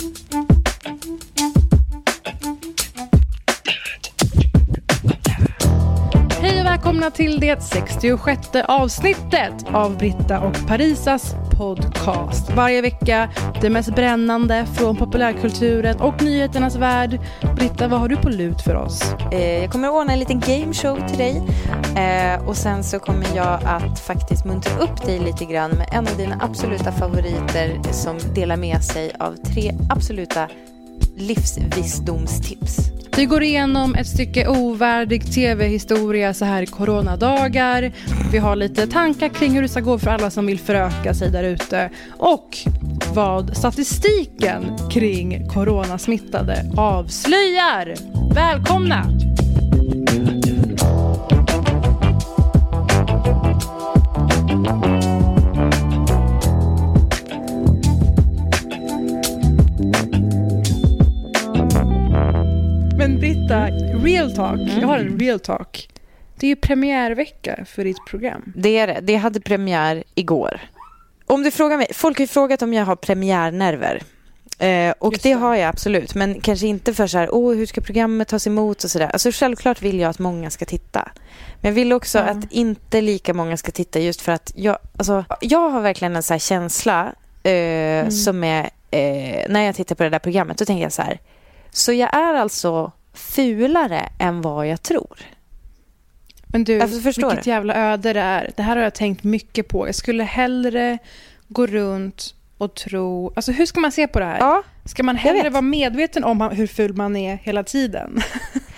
Hej välkomna till det 66 avsnittet av Britta och Parisas podcast. Varje vecka det mest brännande från populärkulturen och nyheternas värld. Britta, vad har du på lut för oss? Eh, jag kommer att ordna en liten gameshow till dig. Eh, och sen så kommer jag att faktiskt muntra upp dig lite grann med en av dina absoluta favoriter som delar med sig av tre absoluta livsvisdomstips. Vi går igenom ett stycke ovärdig tv-historia så här i coronadagar. Vi har lite tankar kring hur det ska gå för alla som vill föröka sig där ute. Och vad statistiken kring coronasmittade avslöjar. Välkomna! Real talk. Jag har en real talk. Det är ju premiärvecka för ditt program. Det är det. Det hade premiär igår. Om du frågar mig, folk har ju frågat om jag har premiärnerver. Eh, och Just det har jag absolut, men kanske inte för så här, åh, hur ska programmet tas emot och sådär. Alltså självklart vill jag att många ska titta. Men jag vill också Ja. att inte lika många ska titta just för att jag, alltså, jag har verkligen en så här känsla eh, som är, eh, när jag tittar på det där programmet, då tänker jag så här, så jag är alltså fulare än vad jag tror. Men du, Alltså, förstår vilket du? jävla öde det är. Det här har jag tänkt mycket på. Jag skulle hellre gå runt och tro... Alltså hur ska man se på det här? Ja, Ska man hellre vara medveten om hur ful man är hela tiden?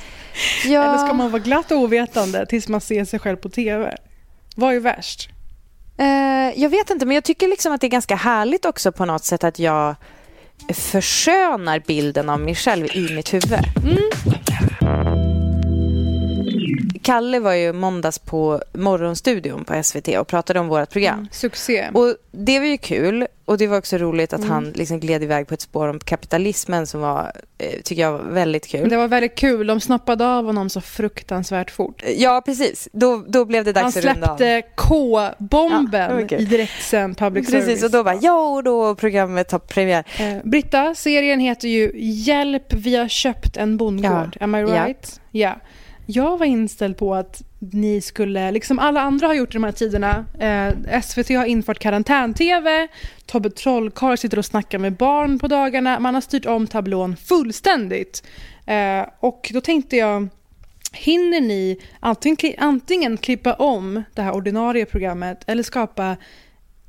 ja. Eller ska man vara glatt ovetande tills man ser sig själv på tv? Vad är värst? Eh, jag vet inte, men jag tycker liksom att det är ganska härligt också på något sätt att jag förskönar bilden av mig själv i mitt huvud. Mm. Kalle var ju måndags på Morgonstudion på SVT och pratade om vårt program. Succé. Och det var ju kul och det var också roligt att Mm. han liksom gled iväg på ett spår om kapitalismen som var, eh, tycker jag, var väldigt kul. Det var väldigt kul. De snoppade av honom så fruktansvärt fort. Ja, precis. Då, då blev det dags Han att runda av. släppte K-bomben Ja, kul. i direktsänd public service. Precis, och då bara, ja, och då programmet har premiär. Eh, Britta, serien heter ju Hjälp, vi har köpt en bondgård. Am I Ja. right? Ja. Jag var inställd på att ni skulle, liksom alla andra har gjort i de här tiderna, eh, SVT har infört karantän-tv, Tobbe Trollkarl sitter och snackar med barn på dagarna, man har styrt om tablån fullständigt. Eh, och då tänkte jag, hinner ni antingen, antingen klippa om det här ordinarie programmet eller skapa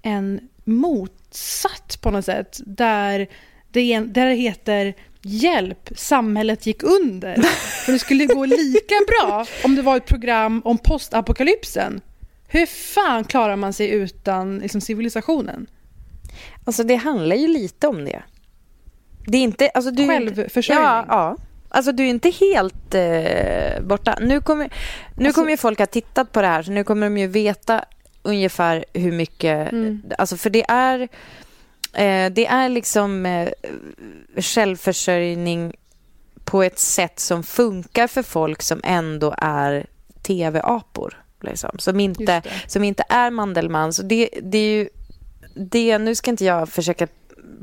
en motsatt på något sätt där det, där det heter Hjälp, samhället gick under. För det skulle gå lika bra om det var ett program om postapokalypsen. Hur fan klarar man sig utan liksom, civilisationen? Alltså det handlar ju lite om det. Det är inte... Alltså, du Självförsörjning. Ja, ja. Alltså du är inte helt eh, borta. Nu kommer, nu Alltså- kommer ju folk ha tittat på det här så nu kommer de ju veta ungefär hur mycket... Mm. Alltså för det är... Eh, det är liksom eh, självförsörjning på ett sätt som funkar för folk som ändå är tv-apor. Liksom, som, inte, som inte är Mandelmann. Så det, det är ju... Det, nu ska inte jag försöka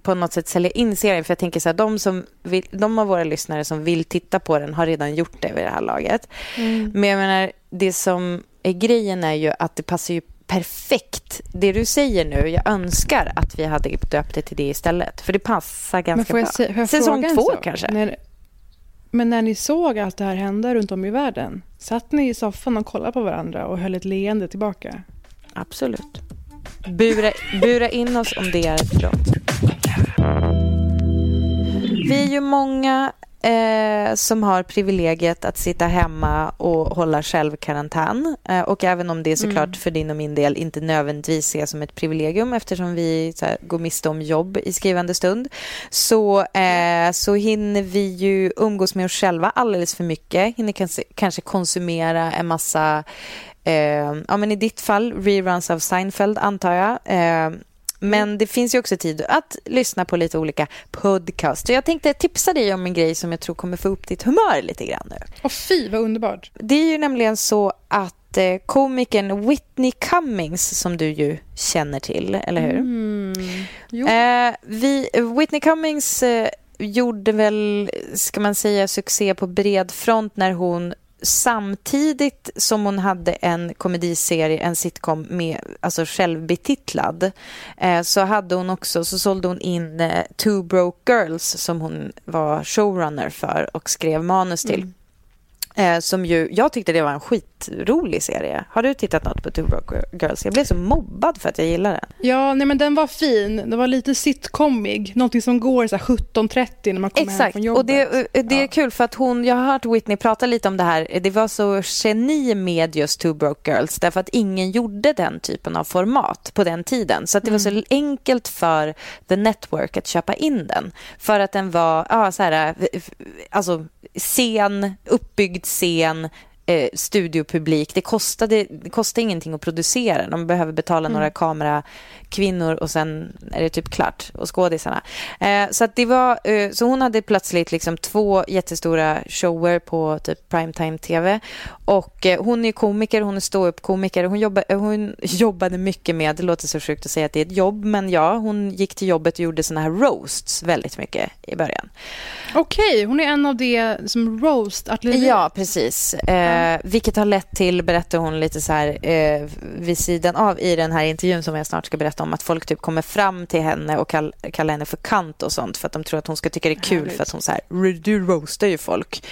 på något sätt sälja in serien för jag tänker så här, de, som vill, de av våra lyssnare som vill titta på den har redan gjort det vid det här laget. Mm. Men jag menar, det som är grejen är ju att det passar ju perfekt. Det du säger nu, jag önskar att vi hade döpt det till det istället. För det passar ganska bra. se, Säsong två kanske? När, men när ni såg allt det här hända runt om i världen, satt ni i soffan och kollade på varandra och höll ett leende tillbaka? Absolut. Bura, bura in oss om det är ett brott. Vi är ju många eh, som har privilegiet att sitta hemma och hålla självkarantän. Eh, och även om det såklart för din och min del inte nödvändigtvis ses som ett privilegium eftersom vi här, går miste om jobb i skrivande stund så, eh, så hinner vi ju umgås med oss själva alldeles för mycket. Hinner kanske, kanske konsumera en massa Eh, ja, men I ditt fall reruns av Seinfeld, antar jag. Men det finns ju också tid att lyssna på lite olika podcasts. Jag tänkte tipsa dig om en grej som jag tror kommer få upp ditt humör lite grann nu. Och fy vad underbart. Det är ju nämligen så att eh, komikern Whitney Cummings, som du ju känner till, eller hur? Mm. Eh, vi, Whitney Cummings eh, gjorde väl, ska man säga, succé på bred front när hon samtidigt som hon hade en komediserie, en sitcom med, alltså självbetitlad, eh, så hade hon också, så sålde hon in eh, Two Broke Girls som hon var showrunner för och skrev manus till. Mm. Eh, som ju, jag tyckte det var en skitrolig serie. Har du tittat något på Two Broke Girls? Jag blev så mobbad för att jag gillar den. Ja, nej men den var fin. Den var lite sitcomig. Någonting som går så här 17.30 när man kommer hem Exakt, från jobbet. och det, eh, det är Ja. kul för att hon, jag har hört Whitney prata lite om det här, det var så geni med just Two Broke Girls därför att ingen gjorde den typen av format på den tiden. Så att det var Mm. så enkelt för The Network att köpa in den. För att den var, ja så här, eh, alltså scen, uppbyggd scen, eh, studiopublik. Det kostade, det kostade ingenting att producera. De behöver betala Mm. några kamerakvinnor och sen är det typ klart. Och skådisarna. Eh, så, det var, eh, så hon hade plötsligt liksom två jättestora shower på typ primetime-tv. Och eh, hon är komiker, hon är ståuppkomiker. Hon, jobba, eh, hon jobbade mycket med, det låter så sjukt att säga att det är ett jobb, men ja, hon gick till jobbet och gjorde såna här roasts väldigt mycket i början. Okej, hon är en av det som roast-artilleriet. Ja, precis. Eh, vilket har lett till, berättar hon lite så här eh, vid sidan av i den här intervjun som jag snart ska berätta om, att folk typ kommer fram till henne och kall, kallar henne för kant och sånt för att de tror att hon ska tycka det är kul Härligt. för att hon så här, "Ru- du roastar ju folk.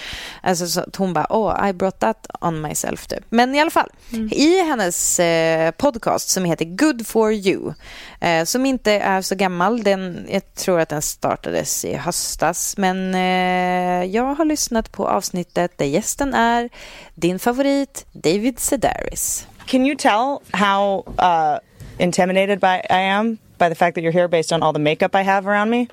Alltså så att hon bara, oh, I brought that on myself typ. Men i alla fall, i hennes eh, podcast som heter Good for you, eh, som inte är så gammal, den, jag tror att den startades i höstas, men eh, jag har lyssnat på avsnittet där gästen är din favorit David Sedaris. Can you tell how uh, intimidated by I am by the fact that you're here based on all the makeup I have around me?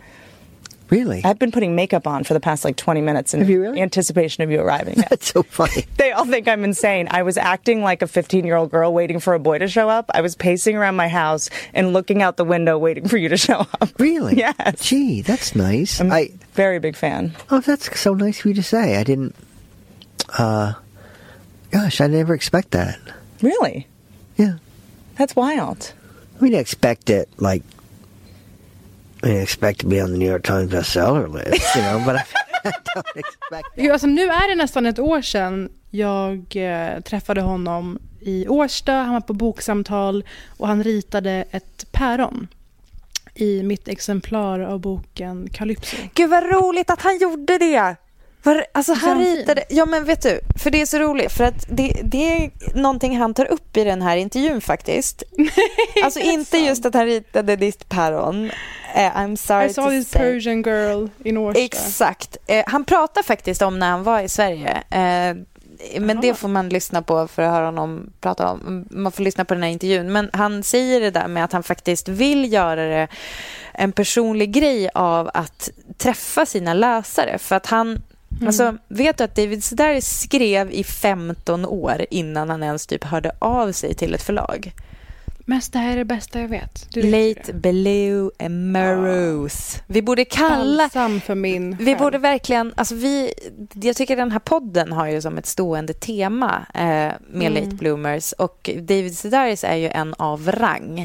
Really? I've been putting makeup on for the past like 20 minutes in really? anticipation of you arriving. That's so funny. they all think I'm insane. I was acting like a 15 year old girl waiting for a boy to show up. I was pacing around my house and looking out the window waiting for you to show up. Really? Yes. Gee, that's nice. I'm I very big fan. oh, that's so nice of you to say. I didn't. Uh, gosh, I never expect that. Really? Yeah, That's wild. I expect it like. I mean, I expect to be on the New York Times bestseller list, you know, but I, I don't expect. Jo, alltså, nu är det nästan ett år sedan jag eh, träffade honom i Årsta. Han var på boksamtal och han ritade ett päron i mitt exemplar av boken Calypso. Gud vad roligt att han gjorde det! Var, alltså han ritade, ja men vet du, för det är så roligt för att det, det är någonting han tar upp i den här intervjun faktiskt. Alltså inte just att han ritade ditt päron. Eh, I'm sorry I saw to this say. Persian girl in Årsta. Exakt. Eh, han pratar faktiskt om när han var i Sverige. Eh, men det får man lyssna på för att höra honom prata om. Man får lyssna på den här intervjun. Men han säger det där med att han faktiskt vill göra det en personlig grej av att träffa sina läsare. För att han... Mm. Alltså, vet du att David Sedaris skrev i 15 år innan han ens typ hörde av sig till ett förlag? Mest det här är det bästa jag vet. Du Late. Blue and Maroos. Vi borde kalla... Balsam för min Vi själ. borde verkligen, alltså vi, jag tycker den här podden har ju som ett stående tema eh, med Mm. late bloomers och David Sedaris är ju en av rang.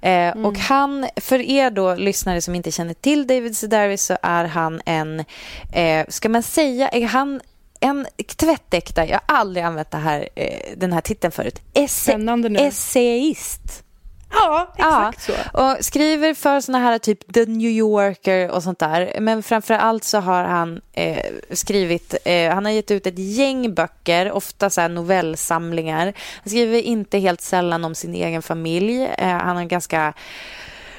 Eh, Mm. Och han, för er då lyssnare som inte känner till David Sedaris så är han en, eh, ska man säga, är han en tvättäkta, jag har aldrig använt här, eh, den här titeln förut, Esse, essayist. Ja, exakt ja. så. Och skriver för såna här typ The New Yorker och sånt där. Men framför allt så har han eh, skrivit, eh, han har gett ut ett gäng böcker, ofta så novellsamlingar. Han skriver inte helt sällan om sin egen familj. Eh, han har ganska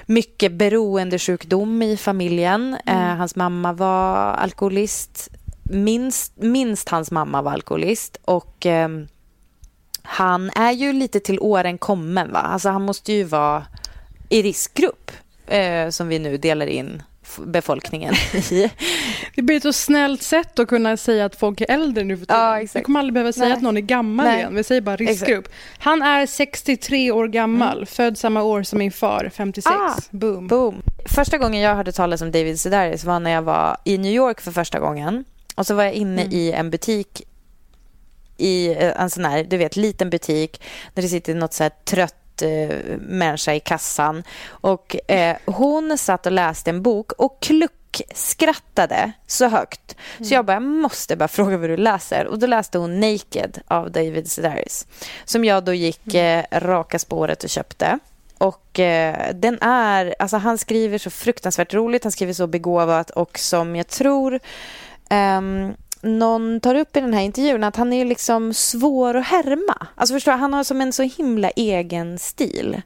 mycket beroendesjukdom i familjen. Eh, hans mamma var alkoholist. Minst, minst hans mamma var alkoholist. Och... ehm, han är ju lite till åren kommen. Va? Alltså han måste ju vara i riskgrupp eh, som vi nu delar in befolkningen i. Det blir ett så snällt sätt att kunna säga att folk är äldre nu för tiden. Ja, exakt. Vi kommer aldrig behöva säga Nej. att någon är gammal Nej. igen. Vi säger bara riskgrupp. Han är 63 år gammal, född samma år som min far, 56. Mm. Ah, Boom. Boom. Första gången jag hörde talas om David Sedaris var när jag var i New York för första gången. Och så var jag inne i en butik i eh, en sån här, du vet, liten butik där det sitter något så här trött eh, människa i kassan. Och eh, hon satt och läste en bok och kluckskrattade så högt. Så jag bara, jag måste bara fråga vad du läser. Och då läste hon Naked av David Sedaris. Som jag då gick eh, raka spåret och köpte. Och eh, den är, alltså han skriver så fruktansvärt roligt, han skriver så begåvat och som jag tror um, någon tar upp i den här intervjun att han är liksom svår att härma. Alltså förstår han har som en så himla egen stil.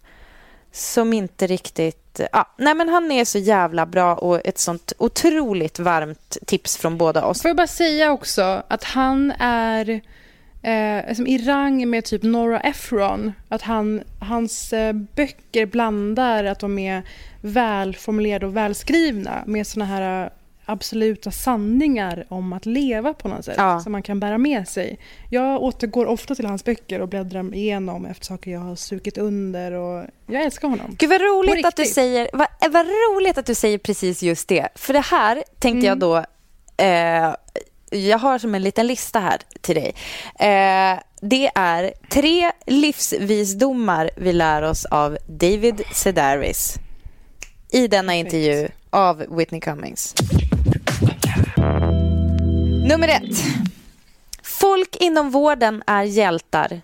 Som inte riktigt... Ja, nej men han är så jävla bra och ett sånt otroligt varmt tips från båda oss. Får jag bara säga också att han är eh, som i rang med typ Nora Ephron. Att han, hans eh, böcker blandar att de är välformulerade och välskrivna med såna här absoluta sanningar om att leva på något sätt Ja. som man kan bära med sig. Jag återgår ofta till hans böcker och bläddrar igenom efter saker jag har strukit under och jag älskar honom. Gud vad roligt att du säger vad, vad roligt att du säger precis just det. För det här tänkte jag då eh, jag har som en liten lista här till dig. Eh, det är tre livsvisdomar vi lär oss av David Sedaris i denna intervju av Whitney Cummings. Nummer ett. Folk inom vården är hjältar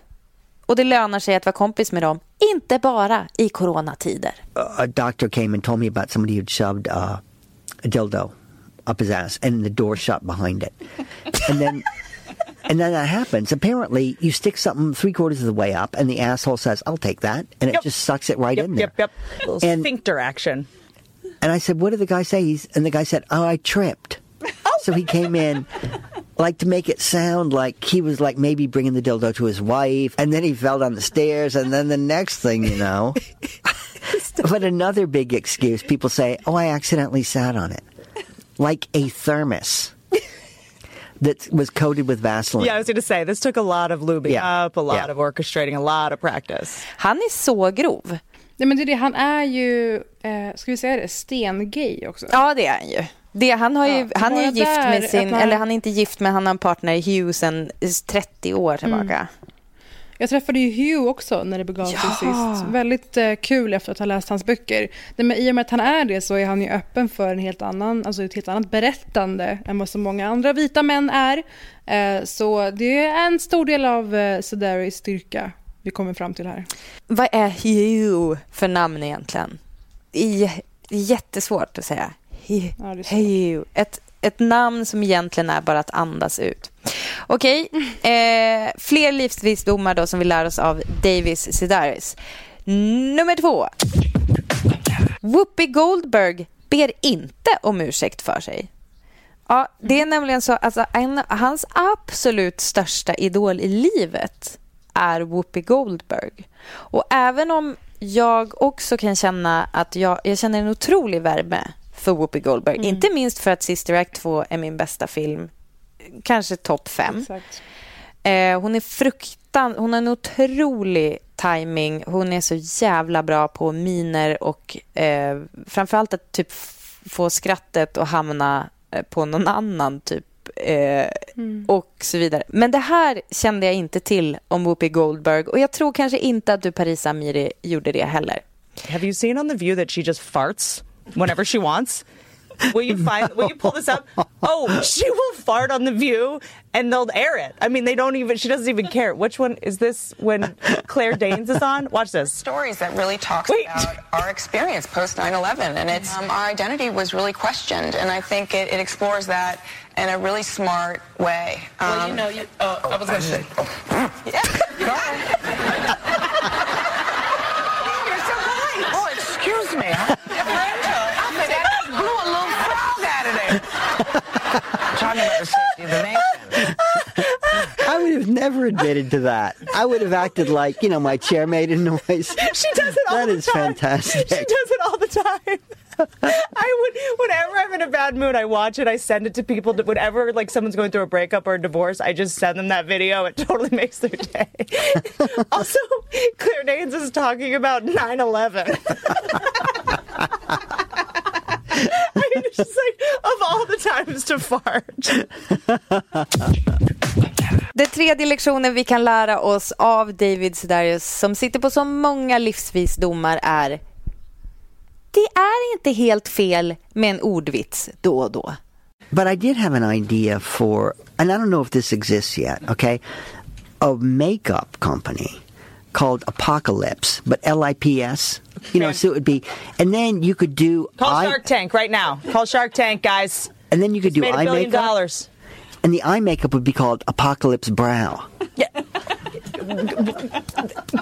och det lönar sig att vara kompis med dem, inte bara i coronatider. a doctor came and told me about somebody who'd shoved uh, a dildo up his ass and the door shut behind it. and then and then that happens. Apparently you stick something three quarters of the way up and the asshole says, I'll take that and it Yep. just sucks it right Yep, in there. yep, yep. Little And- sphincter action. And I said, What did the guy say? He's, and the guy said, Oh, I tripped. So he came in like to make it sound like he was like maybe bringing the dildo to his wife and then he fell down the stairs and then the next thing you know but another big excuse people say oh i accidentally sat on it like a thermos that was coated with vaseline Yeah, I was going to say this took a lot of lubing Yeah. up, a lot Yeah. of orchestrating, a lot of practice. Han är så grov. Nej, men det är det, han är ju, eh, ska vi säga det, stengay också. Ja, det är han ju. Det, han, har ju, Ja, han är ju gift där med sin, öppnar- eller han är inte gift men han har en partner Hugh sedan 30 år tillbaka. Jag träffade ju Hugh också när det begav sig Ja. sist. Väldigt eh, kul efter att ha läst hans böcker. Men I och med att han är det så är han ju öppen för en helt annan, alltså ett helt annat berättande än vad så många andra vita män är. Eh, så det är en stor del av eh, Sedaris styrka vi kommer fram till här. Vad är Hugh för namn egentligen? Jä- jättesvårt att säga. He- Ja. Ett, ett namn som egentligen är bara att andas ut. Okej, eh, fler livsvisdomar då som vi lär oss av Davis Sedaris. Nummer två. Whoopi Goldberg ber inte om ursäkt för sig. Ja, det är nämligen så, alltså, en, hans absolut största idol i livet är Whoopi Goldberg. Och även om jag också kan känna att jag, jag känner en otrolig värme för Whoopi Goldberg, inte minst för att Sister Act 2 är min bästa film, kanske topp fem. Eh, hon är fruktan, hon har en otrolig timing. Hon är så jävla bra på miner och eh, framförallt att typ få skrattet att hamna eh, på någon annan typ eh, och så vidare. Men det här kände jag inte till om Whoopi Goldberg och jag tror kanske inte att du Parisa Amiri gjorde det heller. Have you seen on The View that she just farts whenever she wants? Will you find? Will you pull this up? Oh, she will fart on the View, and they'll air it. I mean, they don't even. She doesn't even care. Which one is this? When Claire Danes is on? Watch this. stories that really talks Wait. about our experience post 9-11 and it's um, our identity was really questioned and i think it, it explores that in a really smart way um, Well, you know, you, uh, I was going to say. you're so polite. oh excuse me that blew a little frog out of there talking about the safety of the nation I would have never admitted to that. I would have acted like, you know, my chair made a noise. She does it all That the is time. fantastic. She does it all the time. I would, whenever I'm in a bad mood, I watch it. I send it to people. That, whenever like someone's going through a breakup or a divorce, I just send them that video. It totally makes their day. also, Claire Danes is talking about 9/11. I mean, it's just like of all the times to fart. Den tredje lektionen vi kan lära oss av David Sedaris som sitter på så många livsvisdomar är det är inte helt fel med en ordvits då och då. But I did have an idea for, and I don't know if this exists yet, okay, a makeup company called Apocalypse, but L I P S. You know, so it would be, and then you could do Call eye, Shark Tank right now. Call Shark Tank, guys. and then you could do Made a eye billion makeup, dollars. and the eye makeup would be called Apocalypse Brow. Yeah.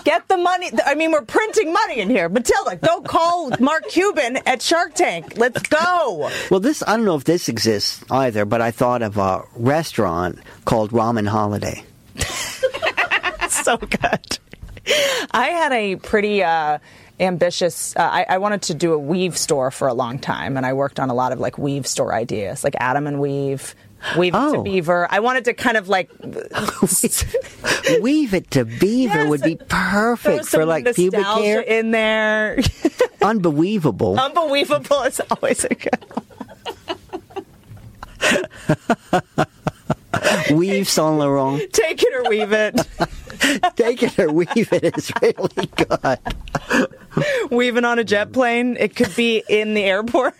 Get the money. I mean, we're printing money in here. Matilda, go call Mark Cuban at Shark Tank. Let's go. Well, this I don't know if this exists either, but I thought of a restaurant called Ramen Holiday. so good. I had a pretty uh, ambitious. Uh, I, I wanted to do a weave store for a long time, and I worked on a lot of like weave store ideas, like Adam and Weave. Weave it to Oh. Beaver. I wanted to kind of like Weave it to beaver Yes. would be perfect for like pubic hair. in there. Unbelievable. Unbelievable is always a good. weave Saint Laurent. Take it or weave it. Take it or weave it is really good. Weaving on a jet plane. It could be in the airport.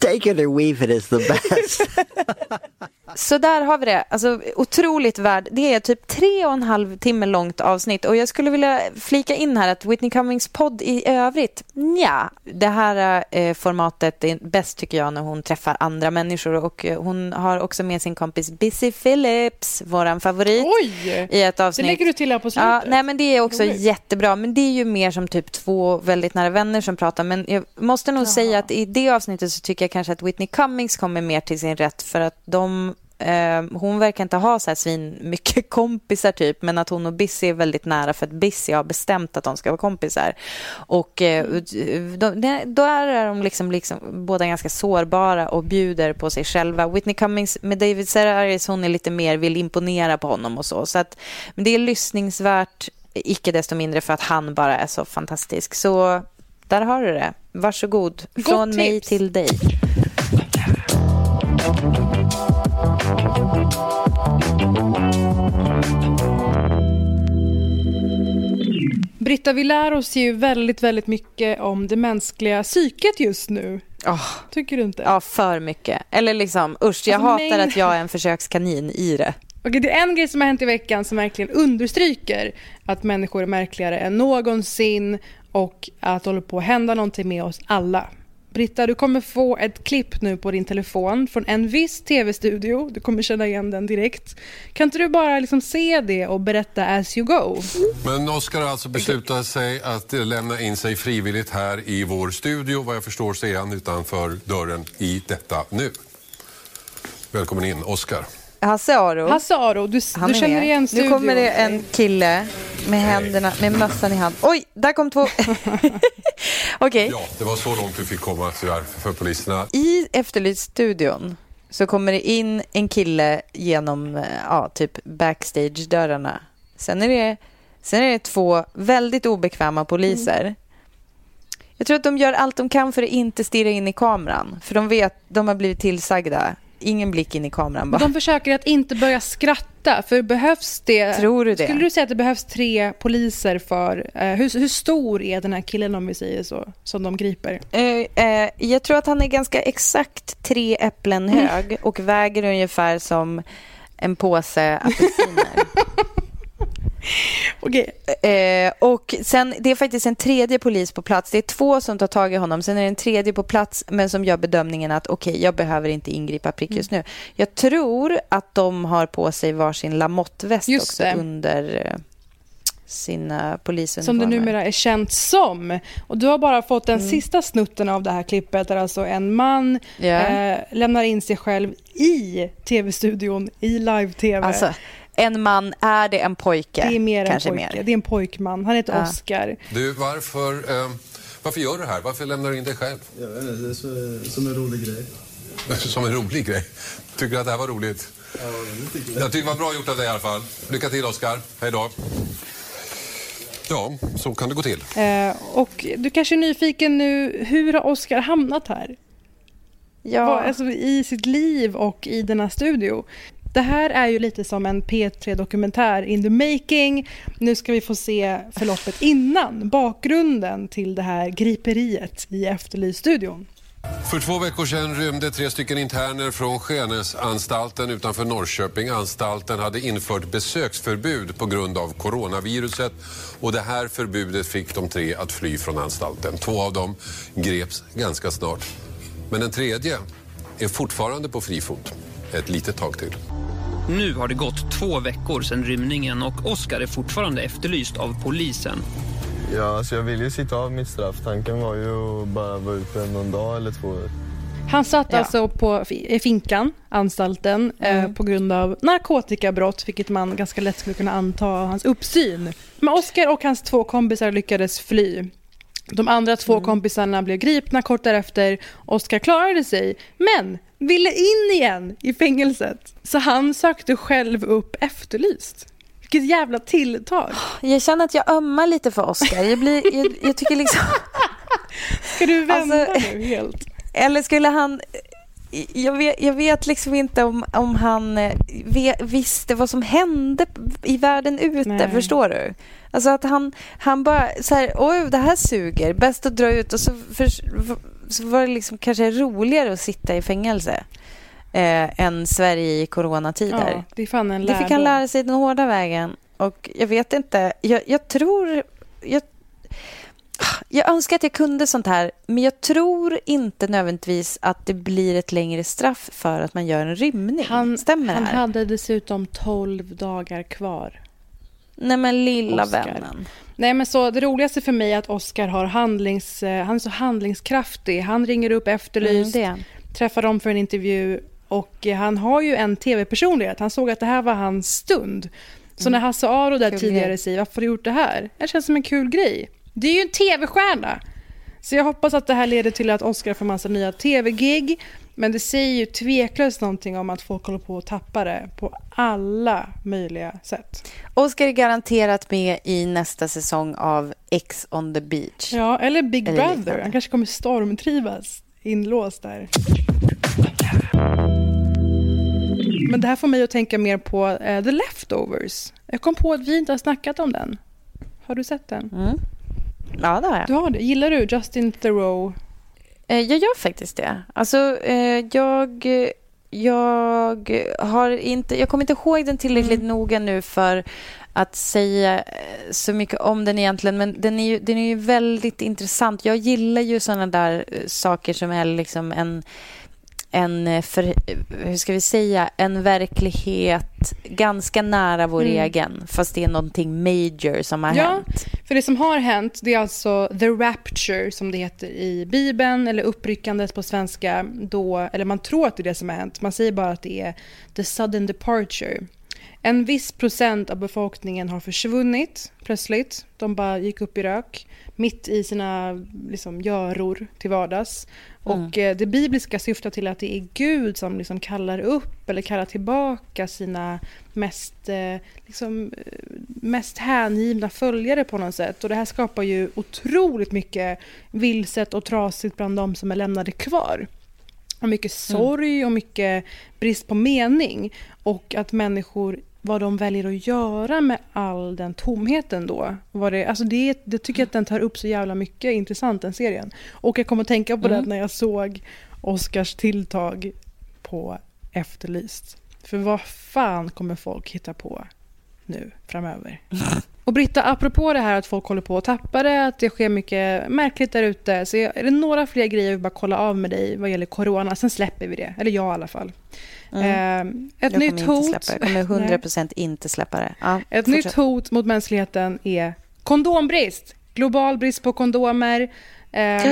Take it or weave it is the best. Så där har vi det. Alltså, otroligt värd. Det är typ tre och en halv timme långt avsnitt. Och jag skulle vilja flika in här att Whitney Cummings podd i övrigt, ja, det här eh, formatet är bäst tycker jag när hon träffar andra människor. Och eh, hon har också med sin kompis Busy Phillips, våran favorit, Oj! i ett Det avsnitt. lägger du till här på slutet. Ja, nej, men det är också Roligt. jättebra. Men det är ju mer som typ två väldigt nära vänner som pratar. Men jag måste nog säga att i det avsnittet så tycker jag kanske att Whitney Cummings kommer mer till sin rätt för att de eh, hon verkar inte ha så här svin mycket kompisar typ, men att hon och Bissy är väldigt nära för att Bissy har bestämt att de ska vara kompisar. Och eh, de, de, då är de liksom, liksom båda ganska sårbara och bjuder på sig själva. Whitney Cummings med David Sedaris, hon är lite mer, vill imponera på honom och så. Så att, men det är lyssningsvärt, icke desto mindre för att han bara är så fantastisk. Så där har du det. Varsågod. Gott Från mig tips. till dig. Britta, vi lär oss ju väldigt, väldigt mycket om det mänskliga psyket just nu. Åh, Tycker du inte? ja, för mycket. Eller liksom, usch, jag Alltså, hatar nej. att jag är en försökskanin i det. Okej, det är en grej som har hänt i veckan som verkligen understryker att människor är märkligare än någonsin och att det håller på att hända någonting med oss alla. Britta, du kommer få ett klipp nu på din telefon från en viss tv-studio. Du kommer känna igen den direkt. Kan inte du bara liksom se det och berätta as you go? Men Oscar har alltså beslutat sig att eh, lämna in sig frivilligt här i vår studio. Vad jag förstår så är han utanför dörren i detta nu. Välkommen in, Oscar. Hasse Aro. Hasse Aro, du, Han du känner med. igen studion. Nu kommer det en kille med händerna, med mössan i hand. Oj, där kom två. Okej. Ja, det var så långt du fick komma tyvärr för poliserna. I Efterlyst-studion så kommer det in en kille genom eh, ja, typ backstage-dörrarna. Sen är, det, sen är det två väldigt obekväma poliser. Jag tror att de gör allt de kan för att inte stirra in i kameran. För de vet, de har blivit tillsagda. Ingen blick in i kameran. Bara. De försöker att inte börja skratta, för behövs det... Tror du det? Skulle du säga att det behövs tre poliser för... Eh, hur, hur stor är den här killen, om vi säger så, som de griper? Eh, eh, jag tror att han är ganska exakt tre äpplen Mm. hög och väger ungefär som en påse apelsiner. Okej. Eh, och sen, det är faktiskt en tredje polis på plats. Det är två som tar tag i honom. Sen är det en tredje på plats, men som gör bedömningen att okej, jag behöver inte ingripa prick just Mm. nu. Jag tror att de har på sig varsin lamottväst Just också det. under eh, sina Som polisuniformer. det numera är känt som. Och du har bara fått den sista snutten av det här klippet där alltså en man Ja. eh, lämnar in sig själv i tv-studion, i live-tv. Alltså, en man, är det en pojke? det är mer Kanske en pojke. mer. Det är en pojkman. Han heter Ja. Oscar. Du, varför, eh, varför gör du det här? Varför lämnar du in dig själv? Jag vet inte, det är så, som en rolig grej. Som en rolig grej. Tycker du att det här var roligt? Ja, det tycker jag. Jag tycker det var bra gjort av dig i alla fall. Lycka till Oskar. Hej då. Ja, så kan det gå till. Eh, och du kanske är nyfiken nu, hur har Oscar hamnat här? Ja. Vad, alltså, I sitt liv och i denna studio. Det här är ju lite som en P3-dokumentär in the making. Nu ska vi få se förloppet innan, bakgrunden till det här griperiet i Efterlyst-studion. För två veckor sedan rymde tre stycken interner från Skenesanstalten utanför Norrköping. Anstalten hade infört besöksförbud på grund av coronaviruset och det här förbudet fick de tre att fly från anstalten. Två av dem greps ganska snart. Men den tredje är fortfarande på fri fot. Ett litet tag till. Nu har det gått två veckor sedan rymningen och Oskar är fortfarande efterlyst av polisen. Ja, alltså jag vill ju sitta av mitt straff. Tanken var ju att bara vara ute någon dag eller två. Han satt Ja. alltså på finkan, anstalten, eh, på grund av narkotikabrott, vilket man ganska lätt skulle kunna anta av hans uppsyn. Men Oscar och hans två kompisar lyckades fly. De andra två kompisarna blev gripna kort därefter. Oscar klarade sig, men ville in igen i fängelset. Så han sökte själv upp Efterlyst. Vilket jävla tilltag. Jag känner att jag ömmar lite för Oscar. Jag, blir, jag, jag tycker liksom... Ska du vända Alltså- nu helt? Eller skulle han... Jag vet, jag vet liksom inte om, om han eh, ve- visste vad som hände i världen ute. Nej. Förstår du? Alltså att han, han bara så här, oj det här suger, bäst att dra ut och så, för, så var det liksom kanske roligare att sitta i fängelse eh, än Sverige i coronatider. Ja, det är fan en Det fick han lära sig den hårda vägen. Och jag vet inte, jag, jag tror... Jag, jag önskar att jag kunde sånt här, men jag tror inte nödvändigtvis att det blir ett längre straff för att man gör en rymning. Han, Stämmer han det här? hade dessutom 12 dagar kvar. Nej men lilla Oscar. vännen. Nej, men så det roligaste för mig är att Oscar har handlings, eh, han är så handlingskraftig. Han ringer upp Efterlyst, Mm, träffar dem för en intervju och eh, han har ju en tv-personlighet. Han såg att det här var hans stund. Så när Hasse Aro där Mm. Kul tidigare grej. säger varför har du gjort det här? Det känns som en kul grej. Det är ju en tv-stjärna. Så jag hoppas att det här leder till att Oscar får massa nya tv-gig. Men det säger ju tveklöst någonting om att folk håller på att tappa det på alla möjliga sätt. Oscar är garanterat med i nästa säsong av X on the beach. Ja, eller Big Eller Brother. liknande. Han kanske kommer stormtrivas inlåst där. Men det här får mig att tänka mer på eh, The Leftovers. Jag kom på att vi inte har snackat om den. Har du sett den? Mm. Ja, det har jag. Du har det. Gillar du Justin Theroux? Eh, Jag gör faktiskt det. Alltså, eh, jag, jag har inte... Jag kommer inte ihåg den tillräckligt noga nu för att säga eh, så mycket om den egentligen. Men den är ju, den är ju väldigt intressant. Jag gillar ju sådana där saker som är liksom en... En, eh, för, hur ska vi säga, en verklighet ganska nära vår Mm. egen. Fast det är någonting major som har Ja. hänt. För det som har hänt det är alltså the rapture som det heter i Bibeln eller uppryckandet på svenska då, eller man tror att det är det som har hänt. Man säger bara att det är the sudden departure. En viss procent av befolkningen har försvunnit plötsligt. De bara gick upp i rök mitt i sina liksom, göror till vardags. Och eh, det bibliska syftar till att det är Gud som liksom kallar upp eller kallar tillbaka sina mest, eh, liksom, eh, mest hängivna följare på något sätt. Och det här skapar ju otroligt mycket vilset och trasigt bland de som är lämnade kvar. Och mycket sorg och mycket brist på mening. Och att människor, vad de väljer att göra med all den tomheten då. Vad det, alltså det, det tycker jag att den tar upp så jävla mycket intressant, den serien. Och jag kommer att tänka på Mm. det när jag såg Oscars tilltag på Efterlyst. För vad fan kommer folk hitta på nu framöver? Och Britta, apropå det här att folk håller på att tappa det, att det sker mycket märkligt där ute. Så är det några fler grejer vi bara kolla av med dig vad gäller corona, sen släpper vi det. Eller jag i alla fall. Mm. Eh, ett jag nytt hot. släppa. Jag kommer 100% inte släppa det. Ja, Ett fortsätt. nytt hot mot mänskligheten är kondombrist. Global brist på kondomer. Eh,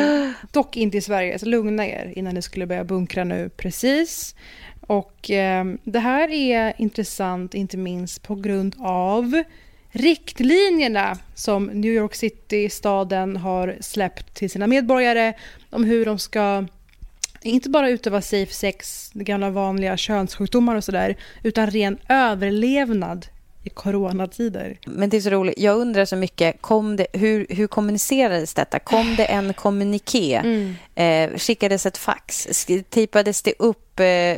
dock inte i Sverige, så lugna er innan ni skulle börja bunkra nu. Precis. Och eh, det här är intressant, inte minst på grund av riktlinjerna som New York City, staden, har släppt till sina medborgare om hur de ska inte bara utöva safe sex, gamla vanliga könssjukdomar och sådär, utan ren överlevnad i coronatider. Men det är så roligt. Jag undrar så mycket, kom det, hur, hur kommunicerades detta? Kom det en kommuniké? Mm. Eh, skickades ett fax? Tejpades det upp eh,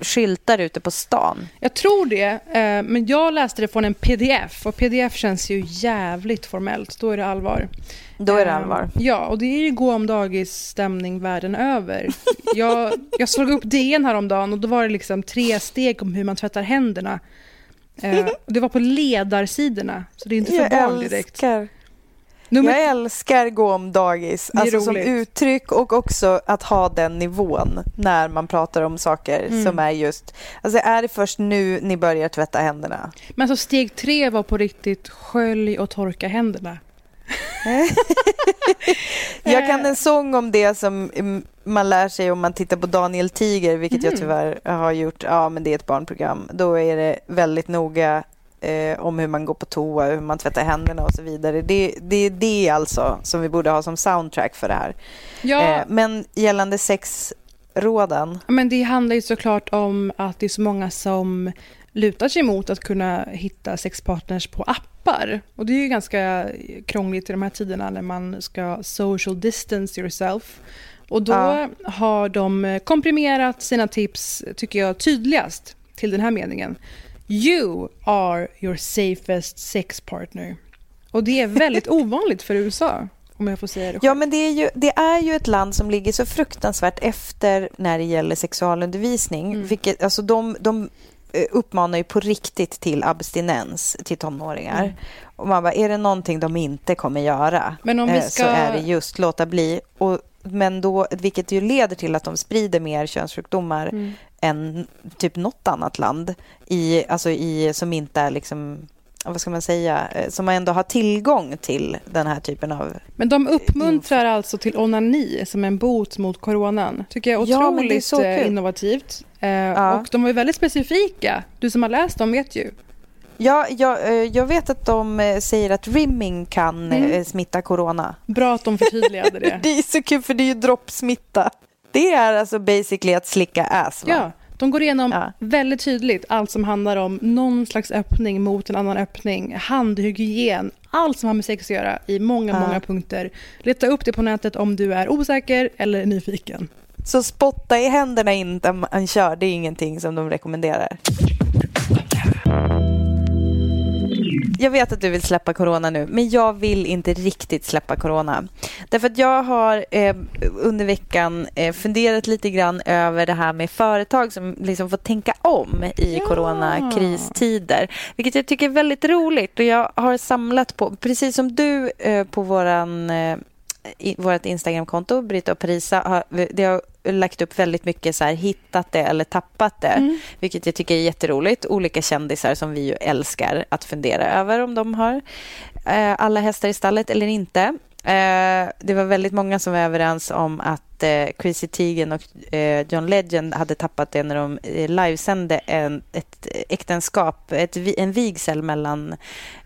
skyltar ute på stan? Jag tror det, eh, men jag läste det från en pdf och pdf känns ju jävligt formellt. Då är det allvar. Då är det Eh, allvar. Ja, och det är ju gå om dagis stämning världen över. Jag, jag slog upp DN häromdagen och då var det liksom tre steg om hur man tvättar händerna. Eh, det var på ledarsidorna, så det är inte för barn direkt. älskar, Nummer- jag älskar gå om dagis. Alltså som uttryck och också att ha den nivån när man pratar om saker Mm. som är just... Alltså är det först nu ni börjar tvätta händerna? Men så steg tre var på riktigt skölj och torka händerna. Jag kan en sång om det som mm, man lär sig om man tittar på Daniel Tiger, vilket jag Mhm. tyvärr har gjort. Ja, men det är ett barnprogram. Då är det väldigt noga eh, om hur man går på toa, hur man tvättar händerna och så vidare. Det, det är det alltså som vi borde ha som soundtrack för det här. Ja. Eh, men gällande sexråden. Men det handlar ju såklart om att det är så många som lutar sig mot att kunna hitta sexpartners på appar. Och det är ju ganska krångligt i de här tiderna när man ska social distance yourself. Och då Ja. har de komprimerat sina tips, tycker jag, tydligast till den här meningen. You are your safest sex partner. Och det är väldigt ovanligt för USA, om jag får säga det själv. Ja, men det är, ju, det är ju ett land som ligger så fruktansvärt efter när det gäller sexualundervisning. Mm. Vilket, alltså de, de uppmanar ju på riktigt till abstinens till tonåringar. Mm. Och man bara, är det någonting de inte kommer göra eh, så ska- är det just låta bli. Och, men då, vilket ju leder till att de sprider mer könssjukdomar Mm. än typ något annat land i, alltså i, som inte är liksom vad ska man säga, eh, som ändå har tillgång till den här typen av Men de uppmuntrar alltså till onani som en bot mot coronan. tycker jag är Ja, otroligt det är eh, innovativt. Eh, Och de var väldigt specifika. Du som har läst dem vet ju. Ja, jag, eh, jag vet att de eh, säger att rimming kan Mm. eh, smitta corona. Bra att de förtydligade det. Det är så kul för det är ju droppsmitta. Det är alltså basically att slicka ass va? Ja, de går igenom väldigt tydligt allt som handlar om någon slags öppning mot en annan öppning, handhygien, allt som har med sex att göra i många, Ja. många punkter. Leta upp det på nätet om du är osäker eller nyfiken. Så spotta i händerna innan man kör, det är ingenting som de rekommenderar. Jag vet att du vill släppa corona nu, men jag vill inte riktigt släppa corona. Därför att jag har eh, under veckan eh, funderat lite grann över det här med företag som liksom får tänka om i coronakristider. Vilket jag tycker är väldigt roligt. Och jag har samlat på, precis som du eh, på våran eh, i vårt Instagramkonto, Britta och Parisa, har, det har lagt upp väldigt mycket så här, hittat det eller tappat det, Mm. vilket jag tycker är jätteroligt. Olika kändisar som vi ju älskar att fundera över om de har eh, alla hästar i stallet eller inte. Eh, det var väldigt många som var överens om att eh, Chrissy Teigen och eh, John Legend hade tappat det när de eh, livesände en, ett äktenskap, ett, en vigsel mellan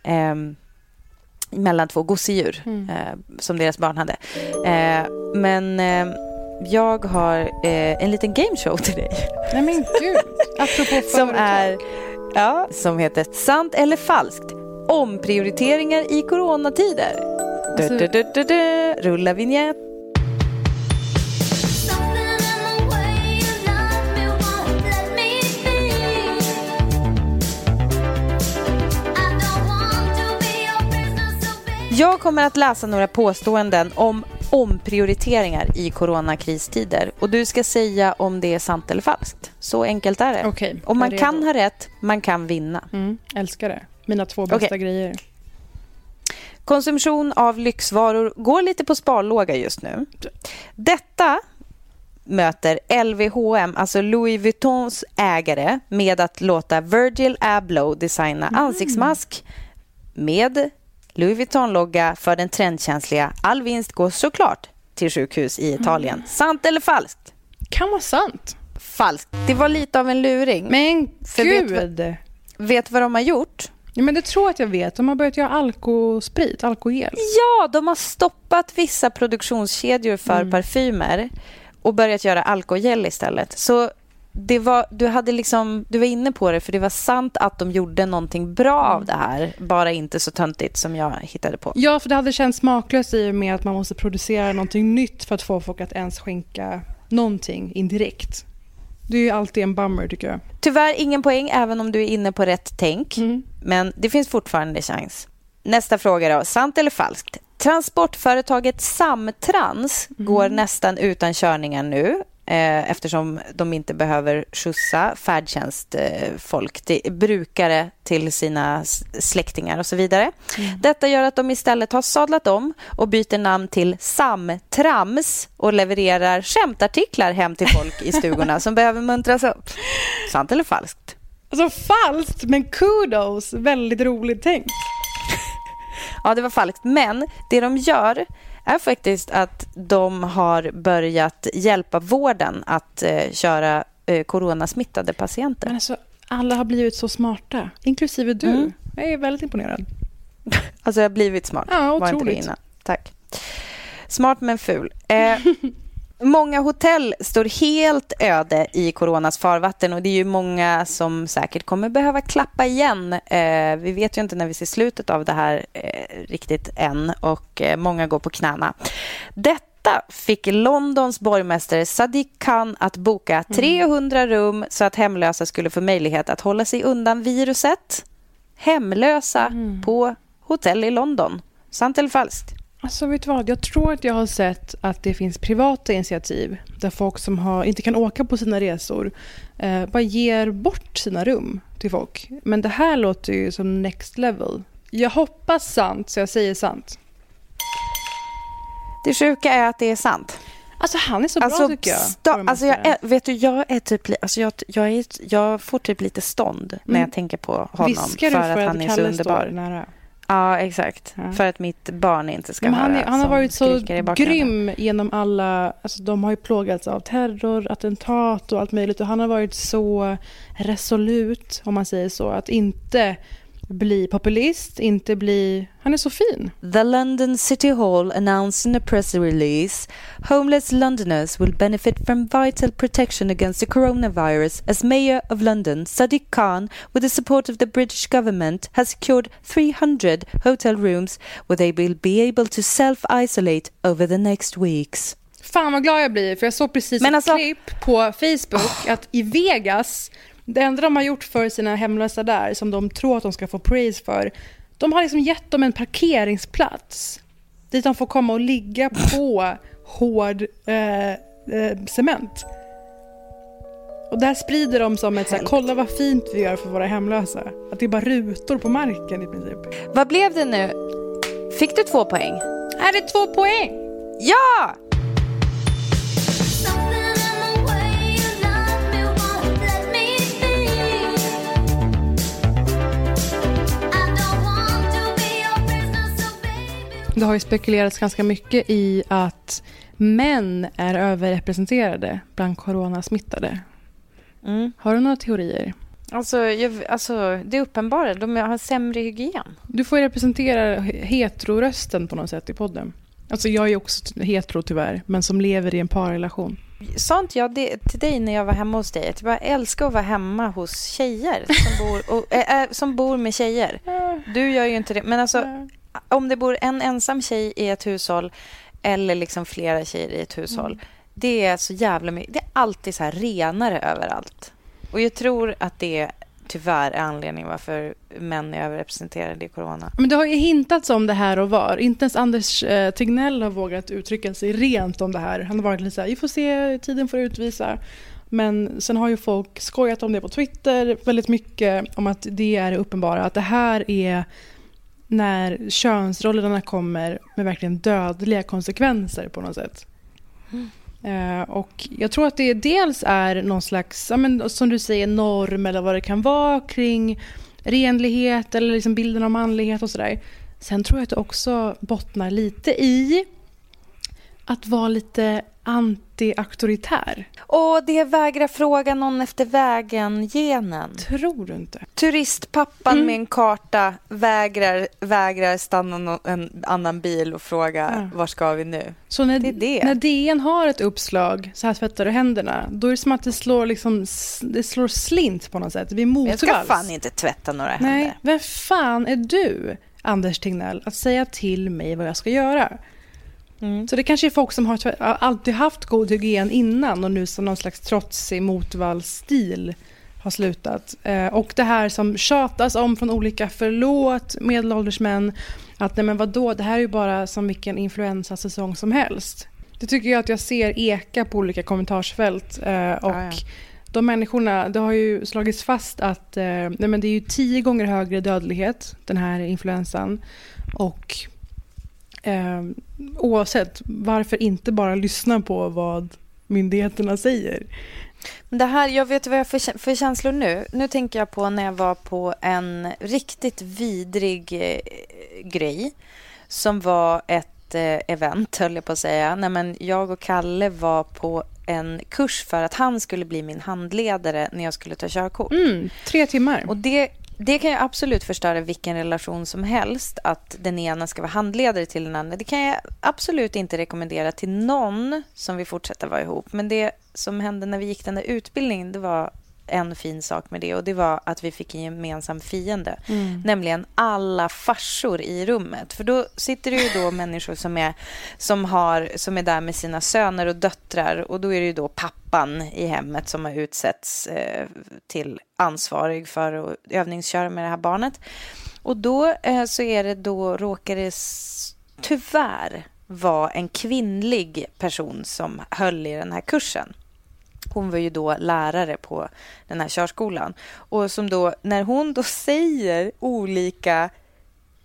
ehm, mellan två gosedjur Mm. eh, som deras barn hade. Eh, men eh, jag har eh, en liten gameshow till dig. Nej men gud, apropå som är ja, som heter Sant eller falskt? Omprioriteringar i coronatider. Du, Alltså- du, du, du, du. Rulla vignett. Jag kommer att läsa några påståenden om omprioriteringar i coronakristider. Och du ska säga om det är sant eller falskt. Så enkelt är det. Okej, och man är kan redo. ha rätt, man kan vinna. Mm, älskar det. Mina två bästa Okej. grejer. Konsumtion av lyxvaror går lite på sparlåga just nu. Detta möter LVHM, alltså Louis Vuittons ägare, med att låta Virgil Abloh designa ansiktsmask med Louis Vuitton-logga för den trendkänsliga. All vinst går såklart till sjukhus i Italien. Sant eller falskt? Kan vara sant. Falskt. Det var lite av en luring. Men För vet gud! vad- Vet vad de har gjort? Ja, men det tror jag att jag vet. De har börjat göra alkosprit, alkogel. Ja, de har stoppat vissa produktionskedjor för parfymer och börjat göra alkogel istället. Så det var, du, hade liksom, du var inne på det, för det var sant att de gjorde någonting bra av det här. Bara inte så töntigt som jag hittade på. Ja, för det hade känts smaklöst i och med att man måste producera någonting nytt för att få folk att ens skänka någonting indirekt. Det är ju alltid en bummer tycker jag. Tyvärr ingen poäng, även om du är inne på rätt tänk. Men det finns fortfarande chans. Nästa fråga då. Sant eller falskt? Transportföretaget Samtrans går nästan utan körningar nu eh, eftersom de inte behöver skjutsa färdtjänstfolk, till, brukare till sina släktingar och så vidare. Detta gör att de istället har sadlat om och byter namn till Samtrams och levererar skämtartiklar hem till folk i stugorna som behöver muntras upp. Sant eller falskt? Alltså falskt, men kudos! Väldigt roligt tänkt. Ja, det var falskt. Men det de gör är faktiskt att de har börjat hjälpa vården att eh, köra eh, coronasmittade patienter. Men alltså, alla har blivit så smarta, inklusive du. Mm. Jag är väldigt imponerad. Alltså, jag har blivit smart. Ja, Var inte det otroligt. innan. Tack. Smart men ful. Eh, många hotell står helt öde i coronas farvatten och det är ju många som säkert kommer behöva klappa igen. Eh, vi vet ju inte när vi ser slutet av det här eh, riktigt än och eh, många går på knäna. Detta fick Londons borgmästare Sadiq Khan att boka 300 rum så att hemlösa skulle få möjlighet att hålla sig undan viruset. Hemlösa på hotell i London. Sant eller falskt? Alltså vet du vad, jag tror att jag har sett att det finns privata initiativ där folk som har, inte kan åka på sina resor eh, bara ger bort sina rum till folk. Men det här låter ju som next level. Jag hoppas sant, så jag säger sant. Det sjuka är att det är sant. Alltså han är så bra Alltså, tycker jag. sta- alltså jag är, vet du, jag är typ, alltså jag, jag, är, jag får typ lite stånd när Mm. jag tänker på honom. Viskar du för, att han är så underbar. nära? Ja, exakt. Ja. För att mitt barn inte ska Men han, höra han har varit så grym genom alla... Alltså de har ju plågats av terror, attentat och allt möjligt. Och han har varit så resolut, om man säger så. Att inte bli populist, inte bli... Han är så fin. The London City Hall announced in a press release homeless Londoners will benefit from vital protection against the coronavirus as Mayor of London, Sadiq Khan, with the support of the British government, has secured 300 hotel rooms where they will be able to self-isolate over the next weeks. Fan vad glad jag blir, för jag såg precis Men ett alltså- klipp på Facebook att i Vegas, det enda de har gjort för sina hemlösa där, som de tror att de ska få praise för, de har liksom gett dem en parkeringsplats dit de får komma och ligga på hård eh, eh, cement. Och där sprider de som ett så här, kolla vad fint vi gör för våra hemlösa. Att det är bara rutor på marken i princip. Vad blev det nu? Fick du två poäng? Är det två poäng? Ja! Det har ju spekulerats ganska mycket i att män är överrepresenterade bland coronasmittade. Mm. Har du några teorier? Alltså, jag, alltså, det är uppenbara. De har sämre hygien. Du får ju representera he- heterorösten på något sätt i podden. Alltså jag är också hetero tyvärr, men som lever i en parrelation. Sa inte jag det till dig när jag var hemma hos dig? Att jag älskar att vara hemma hos tjejer som bor, och, äh, äh, som bor med tjejer. Du gör ju inte det. Men alltså, om det bor en ensam tjej i ett hushåll eller liksom flera tjejer i ett hushåll. Det är så jävla mycket. Det är alltid så här renare överallt. Och jag tror att det tyvärr är anledningen varför män är överrepresenterade i corona. Men det har ju hintats om det här och var. Inte ens Anders eh, Tegnell har vågat uttrycka sig rent om det här. Han har varit lite så här, vi får se, tiden får utvisa. Men sen har ju folk skojat om det på Twitter väldigt mycket om att det är det uppenbara. Att det här är när könsrollerna kommer med verkligen dödliga konsekvenser på något sätt. Mm. Eh, och jag tror att det dels är någon slags, ja, men, som du säger, norm eller vad det kan vara kring renlighet eller liksom bilden av manlighet och sådär. Sen tror jag att det också bottnar lite i att vara lite anti-auktoritär. Och det vägrar fråga någon efter vägen-genen. Tror du inte? Turistpappan Mm. med en karta vägrar, vägrar stanna nå- en annan bil och fråga Ja. var ska vi nu? Så när, Det är det. när DN har ett uppslag, så här tvättar du händerna, då är det som att det slår, liksom, det slår slint på något sätt. Blir Men jag ska motvalls. fan inte tvätta några händer. Nej, vem fan är du, Anders Tegnell, att säga till mig vad jag ska göra? Mm. Så det kanske är folk som har alltid haft god hygien innan och nu som någon slags trotsig motvallsstil har slutat. Eh, och det här som tjatas om från olika förlåt medelålders män att nej men vadå, det här är ju bara som vilken influensasäsong som helst. Det tycker jag att jag ser eka på olika kommentarsfält eh, och Ja, ja. de människorna, det har ju slagits fast att eh, nej men det är ju tio gånger högre dödlighet, den här influensan. Och eh, oavsett, varför inte bara lyssna på vad myndigheterna säger? Men Det här, jag vet vad jag kä- för känslor nu. Nu tänker jag på när jag var på en riktigt vidrig eh, grej som var ett eh, event, höll jag på att säga. Nej, men jag och Kalle var på en kurs för att han skulle bli min handledare när jag skulle ta körkort. Mm, tre timmar. Och det, det kan ju absolut förstöra vilken relation som helst att den ena ska vara handledare till den andra. Det kan jag absolut inte rekommendera till någon som vill fortsätta vara ihop. Men det som hände när vi gick den där utbildningen, det var en fin sak med det och det var att vi fick en gemensam fiende. Mm. Nämligen alla farsor i rummet. För då sitter det ju då människor som är, som, har, som är där med sina söner och döttrar och då är det ju då pappan i hemmet som har utsetts eh, till ansvarig för att övningsköra med det här barnet. Och då eh, så är det då, råkar det tyvärr vara en kvinnlig person som höll i den här kursen. Hon var ju då lärare på den här körskolan. Och som då, när hon då säger olika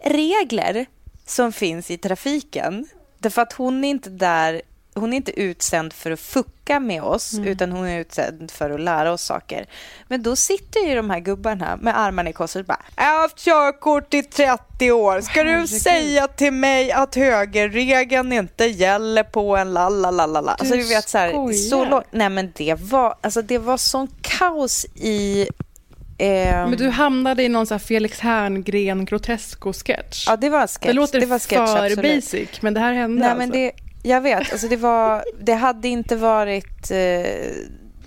regler som finns i trafiken. Därför att hon är inte där, hon är inte utsänd för att fucka med oss, utan hon är utsänd för att lära oss saker. Men då sitter ju de här gubbarna med armarna i kors och bara Jag har haft körkort i 30 år. Ska du Herregud. säga till mig att högerregeln inte gäller på en lalalala? Alltså du vet så här, så långt. Nej men det var, alltså det var sån kaos i ehm, Men du hamnade i någon sån här Felix Herngren Grotesco-sketch. Ja, det var en sketch. det låter det var sketch, för absolut. basic, men det här hände Nej, alltså. men det, jag vet. Alltså det, var, det hade inte varit... Eh,